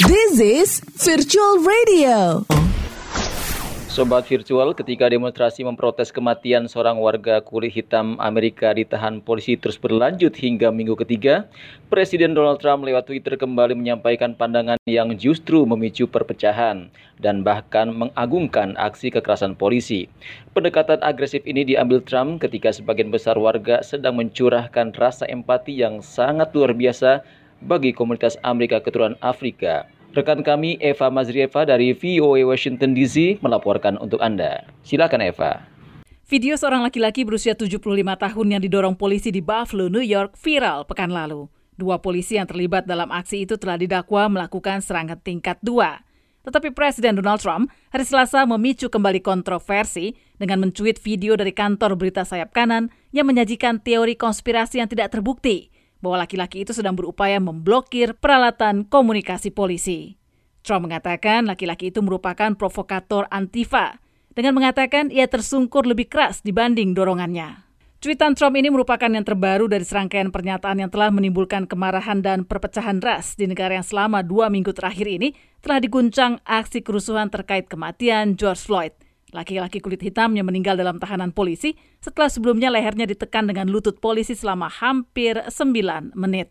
This is Virtual Radio. Sobat virtual, ketika demonstrasi memprotes kematian seorang warga kulit hitam Amerika ditahan polisi terus berlanjut hingga minggu ketiga, Presiden Donald Trump lewat Twitter kembali menyampaikan pandangan yang justru memicu perpecahan dan bahkan mengagungkan aksi kekerasan polisi. Pendekatan agresif ini diambil Trump ketika sebagian besar warga sedang mencurahkan rasa empati yang sangat luar biasa bagi komunitas Amerika keturunan Afrika. Rekan kami Eva Mazrieva dari VOA Washington DC melaporkan untuk Anda. Silakan Eva. Video seorang laki-laki berusia 75 tahun yang didorong polisi di Buffalo, New York viral pekan lalu. Dua polisi yang terlibat dalam aksi itu telah didakwa melakukan serangan tingkat dua. Tetapi Presiden Donald Trump hari Selasa memicu kembali kontroversi dengan mencuit video dari kantor berita sayap kanan yang menyajikan teori konspirasi yang tidak terbukti bahwa laki-laki itu sedang berupaya memblokir peralatan komunikasi polisi. Trump mengatakan laki-laki itu merupakan provokator Antifa dengan mengatakan ia tersungkur lebih keras dibanding dorongannya. Cuitan Trump ini merupakan yang terbaru dari serangkaian pernyataan yang telah menimbulkan kemarahan dan perpecahan ras di negara yang selama dua minggu terakhir ini telah diguncang aksi kerusuhan terkait kematian George Floyd – Laki-laki kulit hitam yang meninggal dalam tahanan polisi setelah sebelumnya lehernya ditekan dengan lutut polisi selama hampir 9 menit.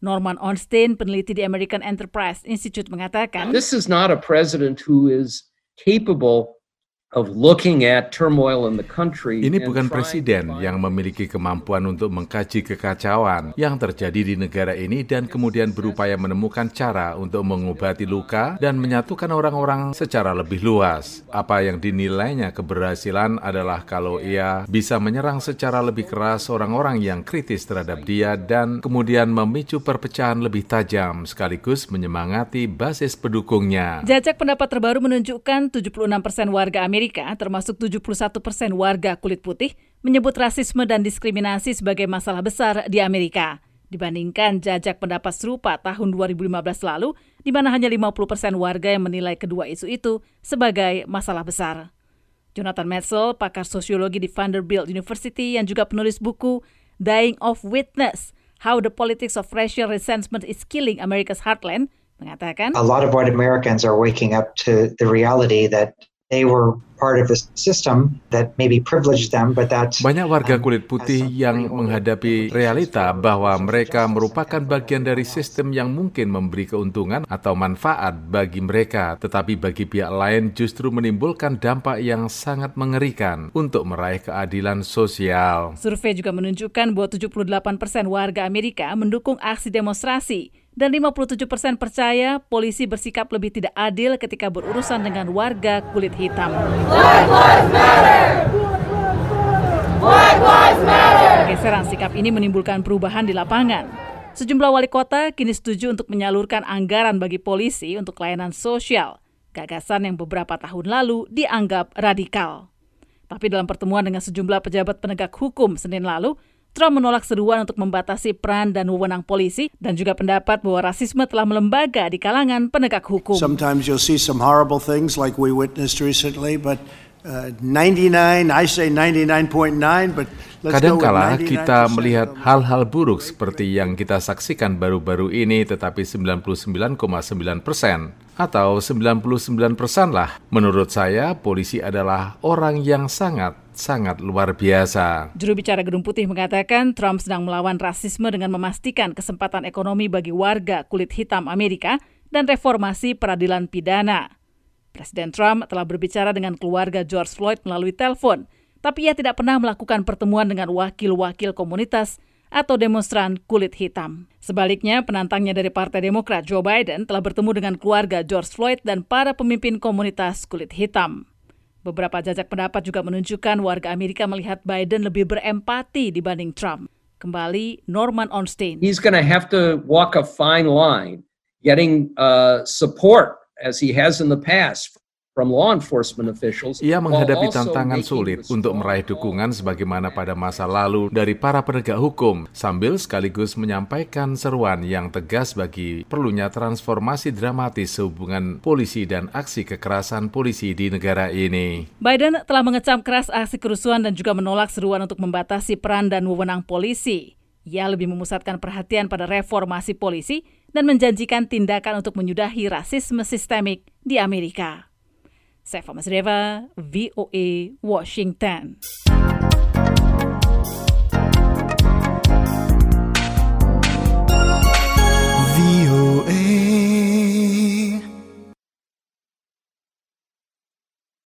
Norman Ornstein, peneliti di American Enterprise Institute mengatakan, This is not a president who is capable ini bukan presiden yang memiliki kemampuan untuk mengkaji kekacauan yang terjadi di negara ini dan kemudian berupaya menemukan cara untuk mengobati luka dan menyatukan orang-orang secara lebih luas. Apa yang dinilainya keberhasilan adalah kalau ia bisa menyerang secara lebih keras orang-orang yang kritis terhadap dia dan kemudian memicu perpecahan lebih tajam sekaligus menyemangati basis pendukungnya. Jajak pendapat terbaru menunjukkan 76% warga Amerika Amerika, termasuk 71 persen warga kulit putih, menyebut rasisme dan diskriminasi sebagai masalah besar di Amerika. Dibandingkan jajak pendapat serupa tahun 2015 lalu, di mana hanya 50 persen warga yang menilai kedua isu itu sebagai masalah besar. Jonathan Metzl, pakar sosiologi di Vanderbilt University yang juga penulis buku Dying of Witness, How the Politics of Racial Resentment is Killing America's Heartland, mengatakan, A lot of white Americans are waking up to the reality that they were part of a system that maybe privileged them, but that banyak warga um, kulit putih yang menghadapi realita bahwa mereka merupakan bagian dari sistem yang mungkin memberi keuntungan atau manfaat bagi mereka, tetapi bagi pihak lain justru menimbulkan dampak yang sangat mengerikan untuk meraih keadilan sosial. Survei juga menunjukkan bahwa 78 persen warga Amerika mendukung aksi demonstrasi dan 57 persen percaya polisi bersikap lebih tidak adil ketika berurusan dengan warga kulit hitam. Pergeseran sikap ini menimbulkan perubahan di lapangan. Sejumlah wali kota kini setuju untuk menyalurkan anggaran bagi polisi untuk layanan sosial, gagasan yang beberapa tahun lalu dianggap radikal. Tapi dalam pertemuan dengan sejumlah pejabat penegak hukum Senin lalu, Trump menolak seruan untuk membatasi peran dan wewenang polisi dan juga pendapat bahwa rasisme telah melembaga di kalangan penegak hukum. Sometimes you'll see some horrible things like we witnessed recently, but uh, 99, I say 99.9, but Kadangkala kita melihat hal-hal buruk seperti yang kita saksikan baru-baru ini, tetapi 99,9 persen atau 99 persen lah. Menurut saya, polisi adalah orang yang sangat sangat luar biasa. Juru bicara Gedung Putih mengatakan Trump sedang melawan rasisme dengan memastikan kesempatan ekonomi bagi warga kulit hitam Amerika dan reformasi peradilan pidana. Presiden Trump telah berbicara dengan keluarga George Floyd melalui telepon tapi ia tidak pernah melakukan pertemuan dengan wakil-wakil komunitas atau demonstran kulit hitam. Sebaliknya, penantangnya dari Partai Demokrat Joe Biden telah bertemu dengan keluarga George Floyd dan para pemimpin komunitas kulit hitam. Beberapa jajak pendapat juga menunjukkan warga Amerika melihat Biden lebih berempati dibanding Trump. Kembali Norman Ornstein. He's going to have to walk a fine line, getting uh, support as he has in the past ia menghadapi tantangan sulit untuk meraih dukungan sebagaimana pada masa lalu dari para penegak hukum, sambil sekaligus menyampaikan seruan yang tegas bagi perlunya transformasi dramatis hubungan polisi dan aksi kekerasan polisi di negara ini. Biden telah mengecam keras aksi kerusuhan dan juga menolak seruan untuk membatasi peran dan wewenang polisi. Ia lebih memusatkan perhatian pada reformasi polisi dan menjanjikan tindakan untuk menyudahi rasisme sistemik di Amerika. Saya Deva, VOA, Washington.